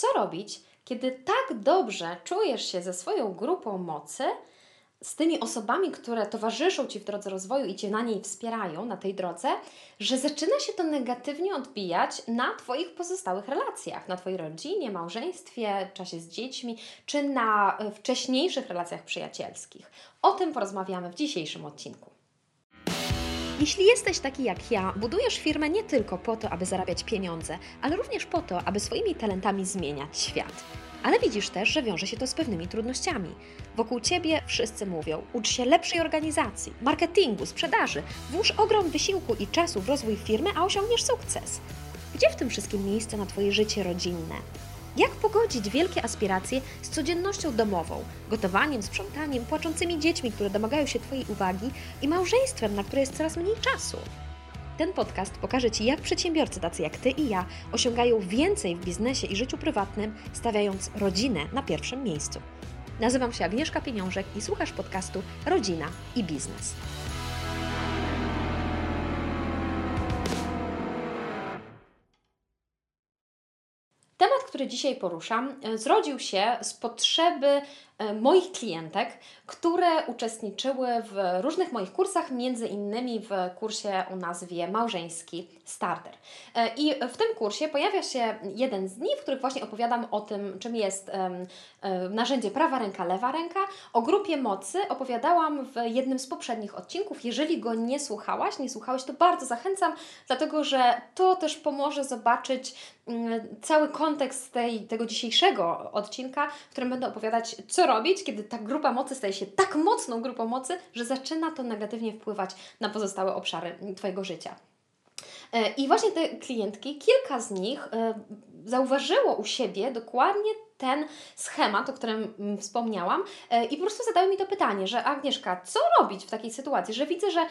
co robić, kiedy tak dobrze czujesz się ze swoją grupą mocy, z tymi osobami, które towarzyszą Ci w drodze rozwoju i Cię na niej wspierają, na tej drodze, że zaczyna się to negatywnie odbijać na Twoich pozostałych relacjach, na Twojej rodzinie, małżeństwie, czasie z dziećmi, czy na e, wcześniejszych relacjach przyjacielskich. O tym porozmawiamy w dzisiejszym odcinku. Jeśli jesteś taki jak ja, budujesz firmę nie tylko po to, aby zarabiać pieniądze, ale również po to, aby swoimi talentami zmieniać świat. Ale widzisz też, że wiąże się to z pewnymi trudnościami. Wokół ciebie wszyscy mówią: ucz się lepszej organizacji, marketingu, sprzedaży, włóż ogrom wysiłku i czasu w rozwój firmy, a osiągniesz sukces. Gdzie w tym wszystkim miejsce na Twoje życie rodzinne? Jak pogodzić wielkie aspiracje z codziennością domową, gotowaniem, sprzątaniem, płaczącymi dziećmi, które domagają się Twojej uwagi i małżeństwem, na które jest coraz mniej czasu? Ten podcast pokaże Ci, jak przedsiębiorcy tacy jak Ty i ja osiągają więcej w biznesie i życiu prywatnym, stawiając rodzinę na pierwszym miejscu. Nazywam się Agnieszka Pieniążek i słuchasz podcastu Rodzina i Biznes. Który dzisiaj poruszam, e, zrodził się z potrzeby moich klientek, które uczestniczyły w różnych moich kursach, między innymi w kursie o nazwie Małżeński Starter. E, I w tym kursie pojawia się jeden z dni, w których właśnie opowiadam o tym, czym jest e, narzędzie prawa ręka, lewa ręka. O grupie mocy opowiadałam w jednym z poprzednich odcinków. Jeżeli go nie słuchałaś, nie słuchałeś, to bardzo zachęcam, dlatego że to też pomoże zobaczyć mm, cały kontekst tej, tego dzisiejszego odcinka, w którym będę opowiadać, co robić, kiedy ta grupa mocy staje się tak mocną grupą mocy, że zaczyna to negatywnie wpływać na pozostałe obszary Twojego życia. E, I właśnie te klientki, kilka z nich e, zauważyło u siebie dokładnie ten schemat, o którym mm, wspomniałam, e, i po prostu zadały mi to pytanie, że Agnieszka, co robić w takiej sytuacji, że widzę, że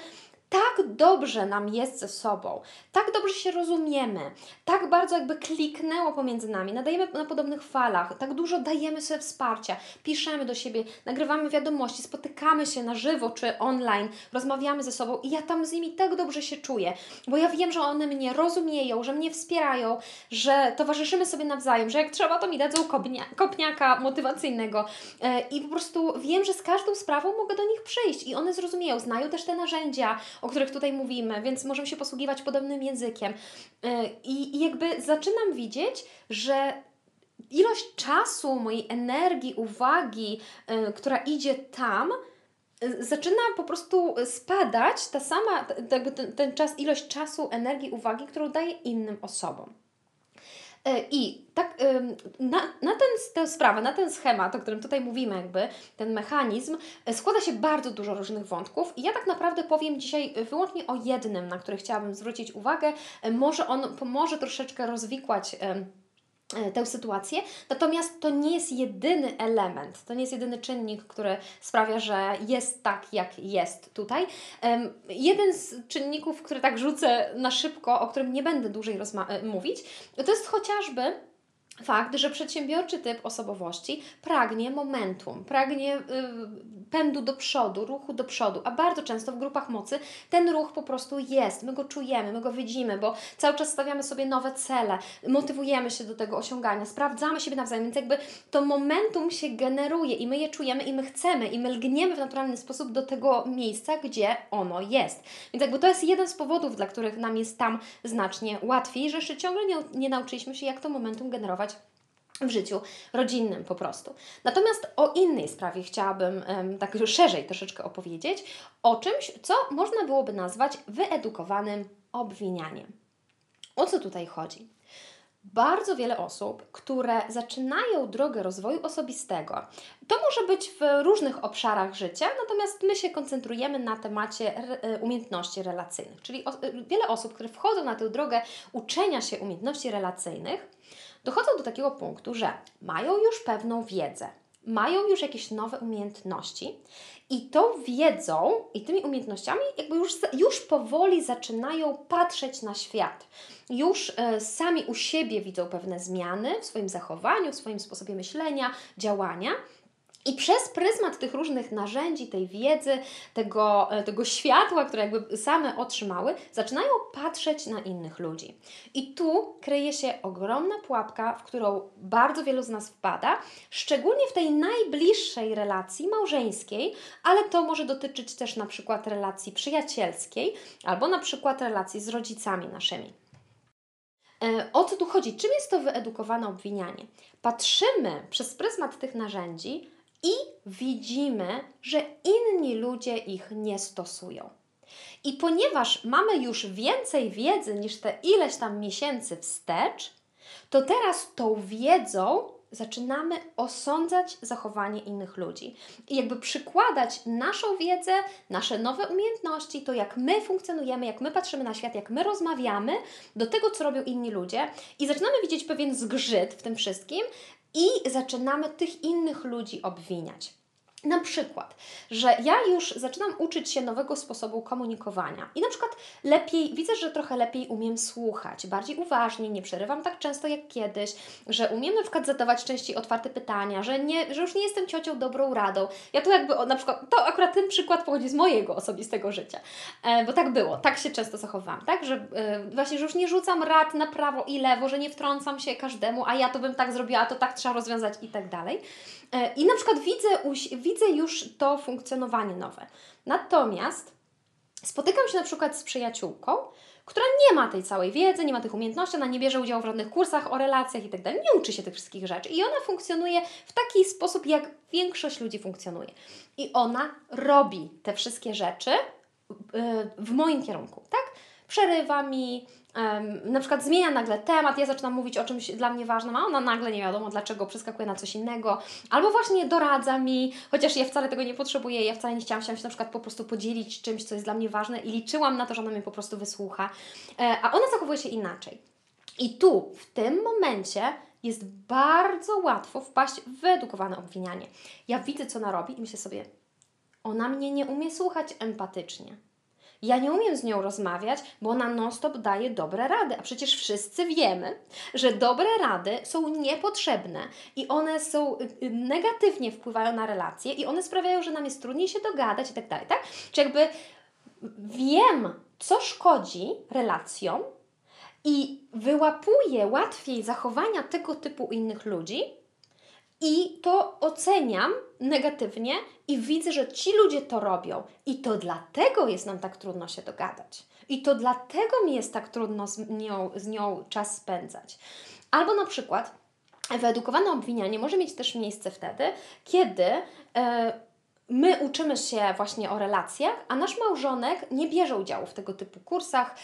tak dobrze nam jest ze sobą, tak dobrze się rozumiemy, tak bardzo jakby kliknęło pomiędzy nami, nadajemy na podobnych falach, tak dużo dajemy sobie wsparcia, piszemy do siebie, nagrywamy wiadomości, spotykamy się na żywo czy online, rozmawiamy ze sobą i ja tam z nimi tak dobrze się czuję, bo ja wiem, że one mnie rozumieją, że mnie wspierają, że towarzyszymy sobie nawzajem, że jak trzeba, to mi dadzą kopnia, kopniaka motywacyjnego e, i po prostu wiem, że z każdą sprawą mogę do nich przyjść i one zrozumieją, znają też te narzędzia, o których tutaj mówimy, więc możemy się posługiwać podobnym językiem. E, I, i jakby zaczynam widzieć, że ilość czasu, mojej energii, uwagi, y, która idzie tam, zaczyna po prostu spadać ta sama, ten, ten czas, ilość czasu, energii, uwagi, którą daję innym osobom. E, I tak na, na ten, tę sprawę, na ten schemat, o którym tutaj mówimy, jakby ten mechanizm, e, składa się bardzo dużo różnych wątków. I ja tak naprawdę powiem dzisiaj wyłącznie o jednym, na który chciałabym zwrócić uwagę. E, może on pomoże troszeczkę rozwikłać E, tę sytuację. Natomiast to nie jest jedyny element, to nie jest jedyny czynnik, który sprawia, że jest tak, jak jest tutaj. jeden z czynników, który tak rzucę na szybko, o którym nie będę dłużej e, mówić, to jest chociażby fakt, że przedsiębiorczy typ osobowości pragnie momentum, pragnie y, pędu do przodu, ruchu do przodu, a bardzo często w grupach mocy ten ruch po prostu jest, my go czujemy, my go widzimy, bo cały czas stawiamy sobie nowe cele, motywujemy się do tego osiągania, sprawdzamy siebie nawzajem, więc jakby to momentum się generuje i my je czujemy i my chcemy i my lgniemy w naturalny sposób do tego miejsca, gdzie ono jest. Więc jakby to jest jeden z powodów, dla których nam jest tam znacznie łatwiej, że jeszcze ciągle nie, nie nauczyliśmy się, jak to momentum generować w życiu rodzinnym po prostu. Natomiast o innej sprawie chciałabym um, tak szerzej troszeczkę opowiedzieć, o czymś, co można byłoby nazwać wyedukowanym obwinianiem. O co tutaj chodzi? Bardzo wiele osób, które zaczynają drogę rozwoju osobistego, to może być w różnych obszarach życia, natomiast my się koncentrujemy na temacie e, umiejętności relacyjnych. Czyli wiele osób, które wchodzą na tę drogę uczenia się umiejętności relacyjnych, dochodzą do takiego punktu, że mają już pewną wiedzę, mają już jakieś nowe umiejętności i tą wiedzą i tymi umiejętnościami jakby już, już powoli zaczynają patrzeć na świat. Już e, sami u siebie widzą pewne zmiany w swoim zachowaniu, w swoim sposobie myślenia, działania I przez pryzmat tych różnych narzędzi, tej wiedzy, tego, e, tego światła, które jakby same otrzymały, zaczynają patrzeć na innych ludzi. I tu kryje się ogromna pułapka, w którą bardzo wielu z nas wpada, szczególnie w tej najbliższej relacji małżeńskiej, ale to może dotyczyć też na przykład relacji przyjacielskiej albo na przykład relacji z rodzicami naszymi. E, o co tu chodzi? Czym jest to wyedukowane obwinianie? Patrzymy przez pryzmat tych narzędzi i widzimy, że inni ludzie ich nie stosują. I ponieważ mamy już więcej wiedzy niż te ileś tam miesięcy wstecz, to teraz tą wiedzą zaczynamy osądzać zachowanie innych ludzi i jakby przykładać naszą wiedzę, nasze nowe umiejętności, to jak my funkcjonujemy, jak my patrzymy na świat, jak my rozmawiamy, do tego, co robią inni ludzie i zaczynamy widzieć pewien zgrzyt w tym wszystkim i zaczynamy tych innych ludzi obwiniać. Na przykład, że ja już zaczynam uczyć się nowego sposobu komunikowania i na przykład lepiej, widzę, że trochę lepiej umiem słuchać, bardziej uważnie, nie przerywam tak często jak kiedyś, że umiem na przykład zadawać częściej otwarte pytania, że, nie, że już nie jestem ciocią dobrą radą. Ja tu jakby, na przykład, to akurat ten przykład pochodzi z mojego osobistego życia, e, bo tak było, tak się często zachowałam, tak, że e, właśnie, że już nie rzucam rad na prawo i lewo, że nie wtrącam się każdemu, a ja to bym tak zrobiła, to tak trzeba rozwiązać i tak dalej. E, I na przykład widzę, widzę już to funkcjonowanie nowe. Natomiast spotykam się na przykład z przyjaciółką, która nie ma tej całej wiedzy, nie ma tych umiejętności, ona nie bierze udziału w żadnych kursach o relacjach i tak dalej, nie uczy się tych wszystkich rzeczy i ona funkcjonuje w taki sposób, jak większość ludzi funkcjonuje. I ona robi te wszystkie rzeczy e, w moim kierunku, tak? Przerywa mi, na przykład zmienia nagle temat, ja zaczynam mówić o czymś dla mnie ważnym, a ona nagle nie wiadomo dlaczego przeskakuje na coś innego, albo właśnie doradza mi, chociaż ja wcale tego nie potrzebuję, ja wcale nie chciałam, chciałam się na przykład po prostu podzielić czymś, co jest dla mnie ważne i liczyłam na to, że ona mnie po prostu wysłucha, e, a ona zachowuje się inaczej. I tu, w tym momencie jest bardzo łatwo wpaść w wyedukowane obwinianie. Ja widzę, co ona robi i myślę sobie, ona mnie nie umie słuchać empatycznie ja nie umiem z nią rozmawiać, bo ona non-stop daje dobre rady, a przecież wszyscy wiemy, że dobre rady są niepotrzebne i one są y, y, negatywnie wpływają na relacje i one sprawiają, że nam jest trudniej się dogadać i tak dalej, tak? Czy jakby wiem, co szkodzi relacjom i wyłapuję łatwiej zachowania tego typu innych ludzi, i to oceniam negatywnie i widzę, że ci ludzie to robią. I to dlatego jest nam tak trudno się dogadać. I to dlatego mi jest tak trudno z nią, z nią czas spędzać. Albo na przykład wyedukowane obwinianie może mieć też miejsce wtedy, kiedy e, my uczymy się właśnie o relacjach, a nasz małżonek nie bierze udziału w tego typu kursach,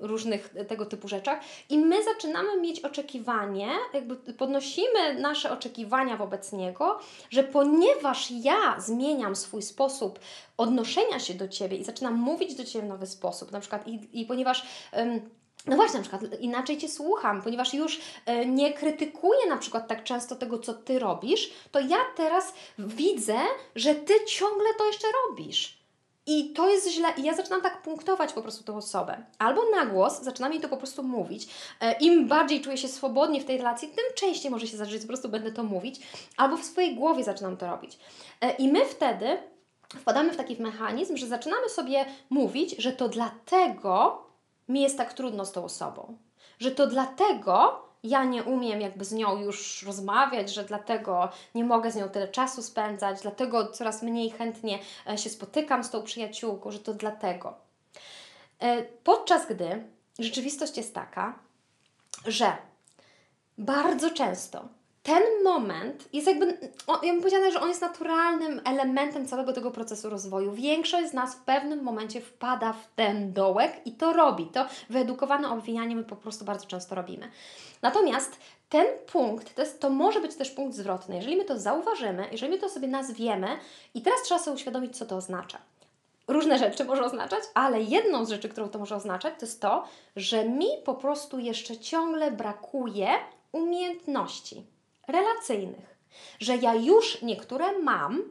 różnych tego typu rzeczach i my zaczynamy mieć oczekiwanie, jakby podnosimy nasze oczekiwania wobec niego, że ponieważ ja zmieniam swój sposób odnoszenia się do Ciebie i zaczynam mówić do Ciebie w nowy sposób, na przykład i, i ponieważ no właśnie, na przykład inaczej Cię słucham, ponieważ już e, nie krytykuję na przykład tak często tego, co Ty robisz, to ja teraz widzę, że Ty ciągle to jeszcze robisz. I to jest źle. I ja zaczynam tak punktować po prostu tę osobę. Albo na głos zaczynam jej to po prostu mówić. E, Im bardziej czuję się swobodnie w tej relacji, tym częściej może się zdarzyć, po prostu będę to mówić. Albo w swojej głowie zaczynam to robić. E, I my wtedy wpadamy w taki mechanizm, że zaczynamy sobie mówić, że to dlatego mi jest tak trudno z tą osobą. Że to dlatego ja nie umiem jakby z nią już rozmawiać, że dlatego nie mogę z nią tyle czasu spędzać, dlatego coraz mniej chętnie e, się spotykam z tą przyjaciółką, że to dlatego. E, podczas gdy rzeczywistość jest taka, że bardzo często ten moment jest jakby, ja bym powiedziała, że on jest naturalnym elementem całego tego procesu rozwoju. Większość z nas w pewnym momencie wpada w ten dołek i to robi. To wyedukowane obwinianie my po prostu bardzo często robimy. Natomiast ten punkt, to, jest, to może być też punkt zwrotny. Jeżeli my to zauważymy, jeżeli my to sobie nazwiemy i teraz trzeba sobie uświadomić, co to oznacza. Różne rzeczy może oznaczać, ale jedną z rzeczy, którą to może oznaczać, to jest to, że mi po prostu jeszcze ciągle brakuje umiejętności relacyjnych, że ja już niektóre mam,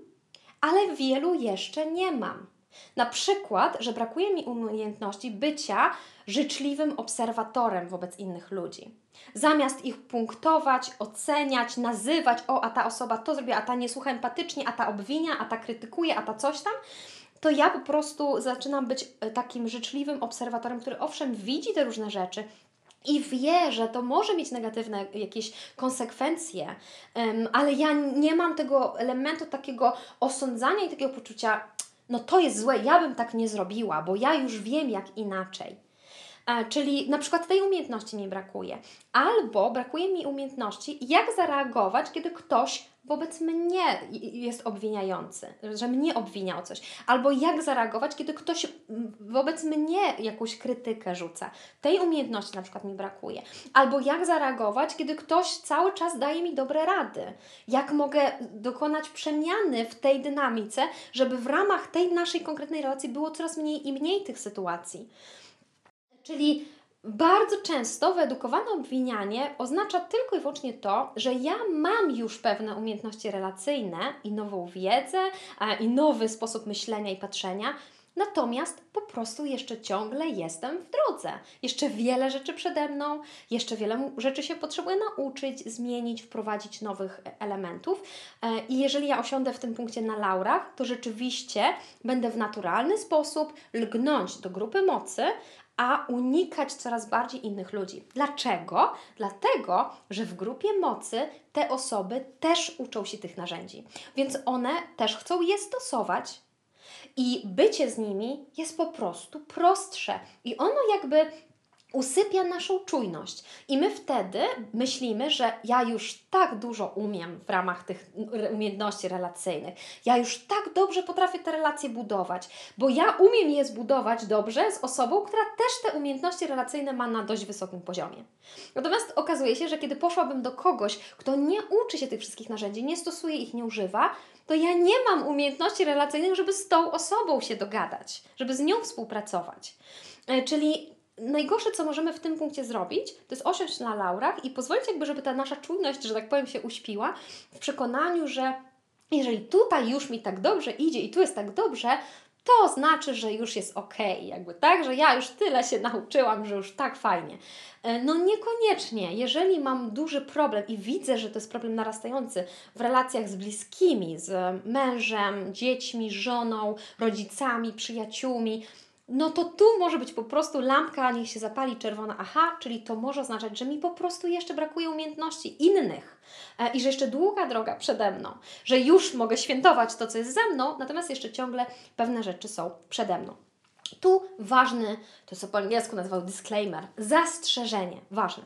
ale wielu jeszcze nie mam. Na przykład, że brakuje mi umiejętności bycia życzliwym obserwatorem wobec innych ludzi. Zamiast ich punktować, oceniać, nazywać, o, a ta osoba to zrobiła, a ta nie słucha empatycznie, a ta obwinia, a ta krytykuje, a ta coś tam, to ja po prostu zaczynam być e, takim życzliwym obserwatorem, który owszem widzi te różne rzeczy, i wie, że to może mieć negatywne jakieś konsekwencje, ale ja nie mam tego elementu takiego osądzania i takiego poczucia, no to jest złe, ja bym tak nie zrobiła, bo ja już wiem jak inaczej. E, czyli na przykład tej umiejętności mi brakuje, albo brakuje mi umiejętności, jak zareagować, kiedy ktoś wobec mnie jest obwiniający, że mnie obwinia o coś, albo jak zareagować, kiedy ktoś wobec mnie jakąś krytykę rzuca. Tej umiejętności na przykład mi brakuje. Albo jak zareagować, kiedy ktoś cały czas daje mi dobre rady. Jak mogę dokonać przemiany w tej dynamice, żeby w ramach tej naszej konkretnej relacji było coraz mniej i mniej tych sytuacji. Czyli bardzo często wyedukowane obwinianie oznacza tylko i wyłącznie to, że ja mam już pewne umiejętności relacyjne i nową wiedzę, i nowy sposób myślenia i patrzenia, natomiast po prostu jeszcze ciągle jestem w drodze. Jeszcze wiele rzeczy przede mną, jeszcze wiele rzeczy się potrzebuję nauczyć, zmienić, wprowadzić nowych elementów. E, I jeżeli ja osiądę w tym punkcie na laurach, to rzeczywiście będę w naturalny sposób lgnąć do grupy mocy, a unikać coraz bardziej innych ludzi. Dlaczego? Dlatego, że w grupie mocy te osoby też uczą się tych narzędzi, więc one też chcą je stosować. I bycie z nimi jest po prostu prostsze. I ono jakby usypia naszą czujność. I my wtedy myślimy, że ja już tak dużo umiem w ramach tych umiejętności relacyjnych. Ja już tak dobrze potrafię te relacje budować, bo ja umiem je zbudować dobrze z osobą, która też te umiejętności relacyjne ma na dość wysokim poziomie. Natomiast okazuje się, że kiedy poszłabym do kogoś, kto nie uczy się tych wszystkich narzędzi, nie stosuje ich, nie używa, to ja nie mam umiejętności relacyjnych, żeby z tą osobą się dogadać, żeby z nią współpracować. E, czyli najgorsze, co możemy w tym punkcie zrobić, to jest osiąść na laurach i pozwolić jakby, żeby ta nasza czujność, że tak powiem, się uśpiła w przekonaniu, że jeżeli tutaj już mi tak dobrze idzie i tu jest tak dobrze, to znaczy, że już jest ok, jakby tak, że ja już tyle się nauczyłam, że już tak fajnie. E, no niekoniecznie. Jeżeli mam duży problem i widzę, że to jest problem narastający w relacjach z bliskimi, z mężem, dziećmi, żoną, rodzicami, przyjaciółmi, no to tu może być po prostu lampka, niech się zapali czerwona, aha, czyli to może oznaczać, że mi po prostu jeszcze brakuje umiejętności innych e, i że jeszcze długa droga przede mną, że już mogę świętować to, co jest ze mną, natomiast jeszcze ciągle pewne rzeczy są przede mną. Tu ważny, to co po angielsku nazywał disclaimer, zastrzeżenie, ważne.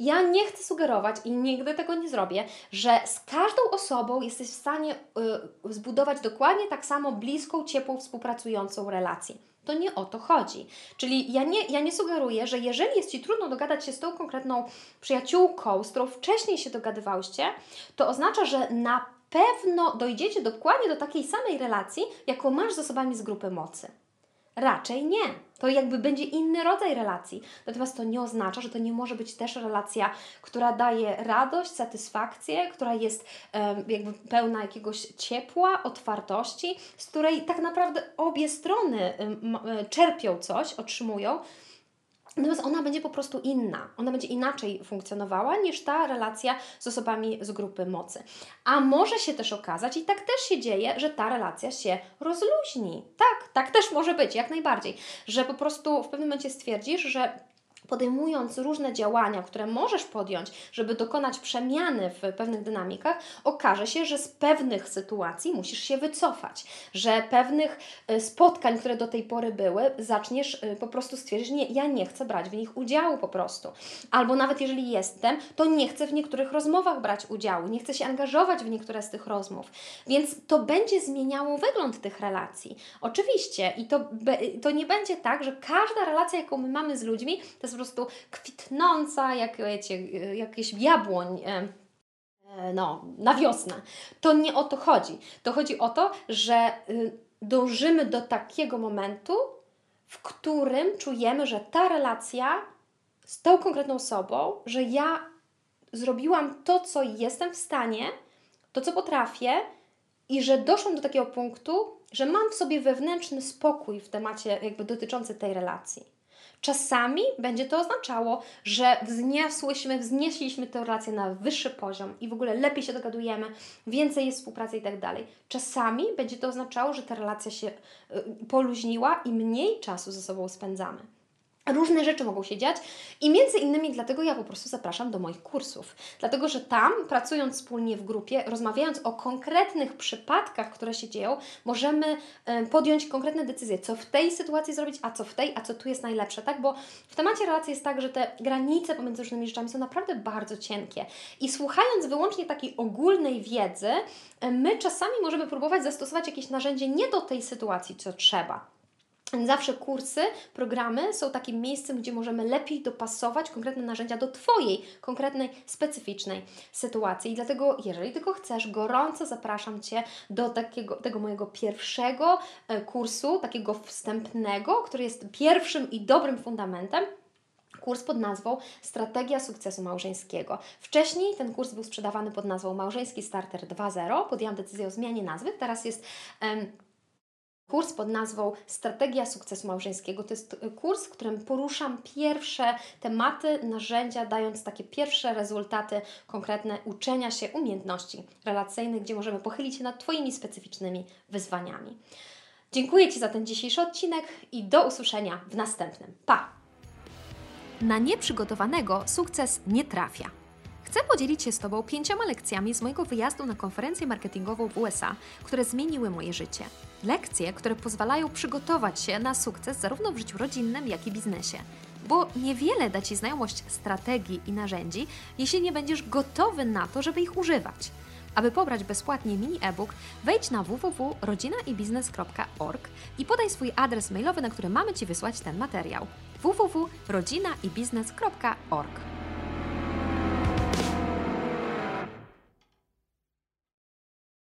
Ja nie chcę sugerować i nigdy tego nie zrobię, że z każdą osobą jesteś w stanie y, zbudować dokładnie tak samo bliską, ciepłą, współpracującą relację. To nie o to chodzi. Czyli ja nie, ja nie sugeruję, że jeżeli jest Ci trudno dogadać się z tą konkretną przyjaciółką, z którą wcześniej się dogadywałyście, to oznacza, że na pewno dojdziecie dokładnie do takiej samej relacji, jaką masz z osobami z grupy mocy. Raczej nie. To jakby będzie inny rodzaj relacji. Natomiast to nie oznacza, że to nie może być też relacja, która daje radość, satysfakcję, która jest um, jakby pełna jakiegoś ciepła, otwartości, z której tak naprawdę obie strony um, czerpią coś, otrzymują. Natomiast ona będzie po prostu inna, ona będzie inaczej funkcjonowała niż ta relacja z osobami z grupy mocy. A może się też okazać, i tak też się dzieje, że ta relacja się rozluźni. Tak, tak też może być, jak najbardziej. Że po prostu w pewnym momencie stwierdzisz, że podejmując różne działania, które możesz podjąć, żeby dokonać przemiany w pewnych dynamikach, okaże się, że z pewnych sytuacji musisz się wycofać, że pewnych y, spotkań, które do tej pory były, zaczniesz y, po prostu stwierdzić, nie, ja nie chcę brać w nich udziału po prostu. Albo nawet jeżeli jestem, to nie chcę w niektórych rozmowach brać udziału, nie chcę się angażować w niektóre z tych rozmów. Więc to będzie zmieniało wygląd tych relacji. Oczywiście i to, to nie będzie tak, że każda relacja, jaką my mamy z ludźmi, to jest po prostu kwitnąca, jak wiecie, jakieś jabłoń e, no, na wiosnę. To nie o to chodzi. To chodzi o to, że y, dążymy do takiego momentu, w którym czujemy, że ta relacja z tą konkretną osobą, że ja zrobiłam to, co jestem w stanie, to, co potrafię i że doszłam do takiego punktu, że mam w sobie wewnętrzny spokój w temacie jakby dotyczący tej relacji. Czasami będzie to oznaczało, że wzniosłyśmy, wznieśliśmy tę relację na wyższy poziom i w ogóle lepiej się dogadujemy, więcej jest współpracy i tak dalej. Czasami będzie to oznaczało, że ta relacja się y, poluźniła i mniej czasu ze sobą spędzamy. Różne rzeczy mogą się dziać i między innymi dlatego ja po prostu zapraszam do moich kursów. Dlatego, że tam, pracując wspólnie w grupie, rozmawiając o konkretnych przypadkach, które się dzieją, możemy podjąć konkretne decyzje, co w tej sytuacji zrobić, a co w tej, a co tu jest najlepsze, tak? Bo w temacie relacji jest tak, że te granice pomiędzy różnymi rzeczami są naprawdę bardzo cienkie. I słuchając wyłącznie takiej ogólnej wiedzy, my czasami możemy próbować zastosować jakieś narzędzie nie do tej sytuacji, co trzeba Zawsze kursy, programy są takim miejscem, gdzie możemy lepiej dopasować konkretne narzędzia do Twojej konkretnej, specyficznej sytuacji. I dlatego, jeżeli tylko chcesz, gorąco zapraszam Cię do takiego, tego mojego pierwszego e, kursu, takiego wstępnego, który jest pierwszym i dobrym fundamentem kurs pod nazwą Strategia sukcesu małżeńskiego. Wcześniej ten kurs był sprzedawany pod nazwą Małżeński Starter 2.0. Podjęłam decyzję o zmianie nazwy. Teraz jest um, Kurs pod nazwą Strategia sukcesu małżeńskiego to jest kurs, w którym poruszam pierwsze tematy, narzędzia, dając takie pierwsze rezultaty konkretne uczenia się umiejętności relacyjnych, gdzie możemy pochylić się nad Twoimi specyficznymi wyzwaniami. Dziękuję Ci za ten dzisiejszy odcinek i do usłyszenia w następnym. Pa! Na nieprzygotowanego sukces nie trafia. Chcę podzielić się z Tobą pięcioma lekcjami z mojego wyjazdu na konferencję marketingową w USA, które zmieniły moje życie. Lekcje, które pozwalają przygotować się na sukces zarówno w życiu rodzinnym, jak i biznesie. Bo niewiele da Ci znajomość strategii i narzędzi, jeśli nie będziesz gotowy na to, żeby ich używać. Aby pobrać bezpłatnie mini e-book, wejdź na www.rodzinaibiznes.org i podaj swój adres mailowy, na który mamy Ci wysłać ten materiał. www.rodzinaibiznes.org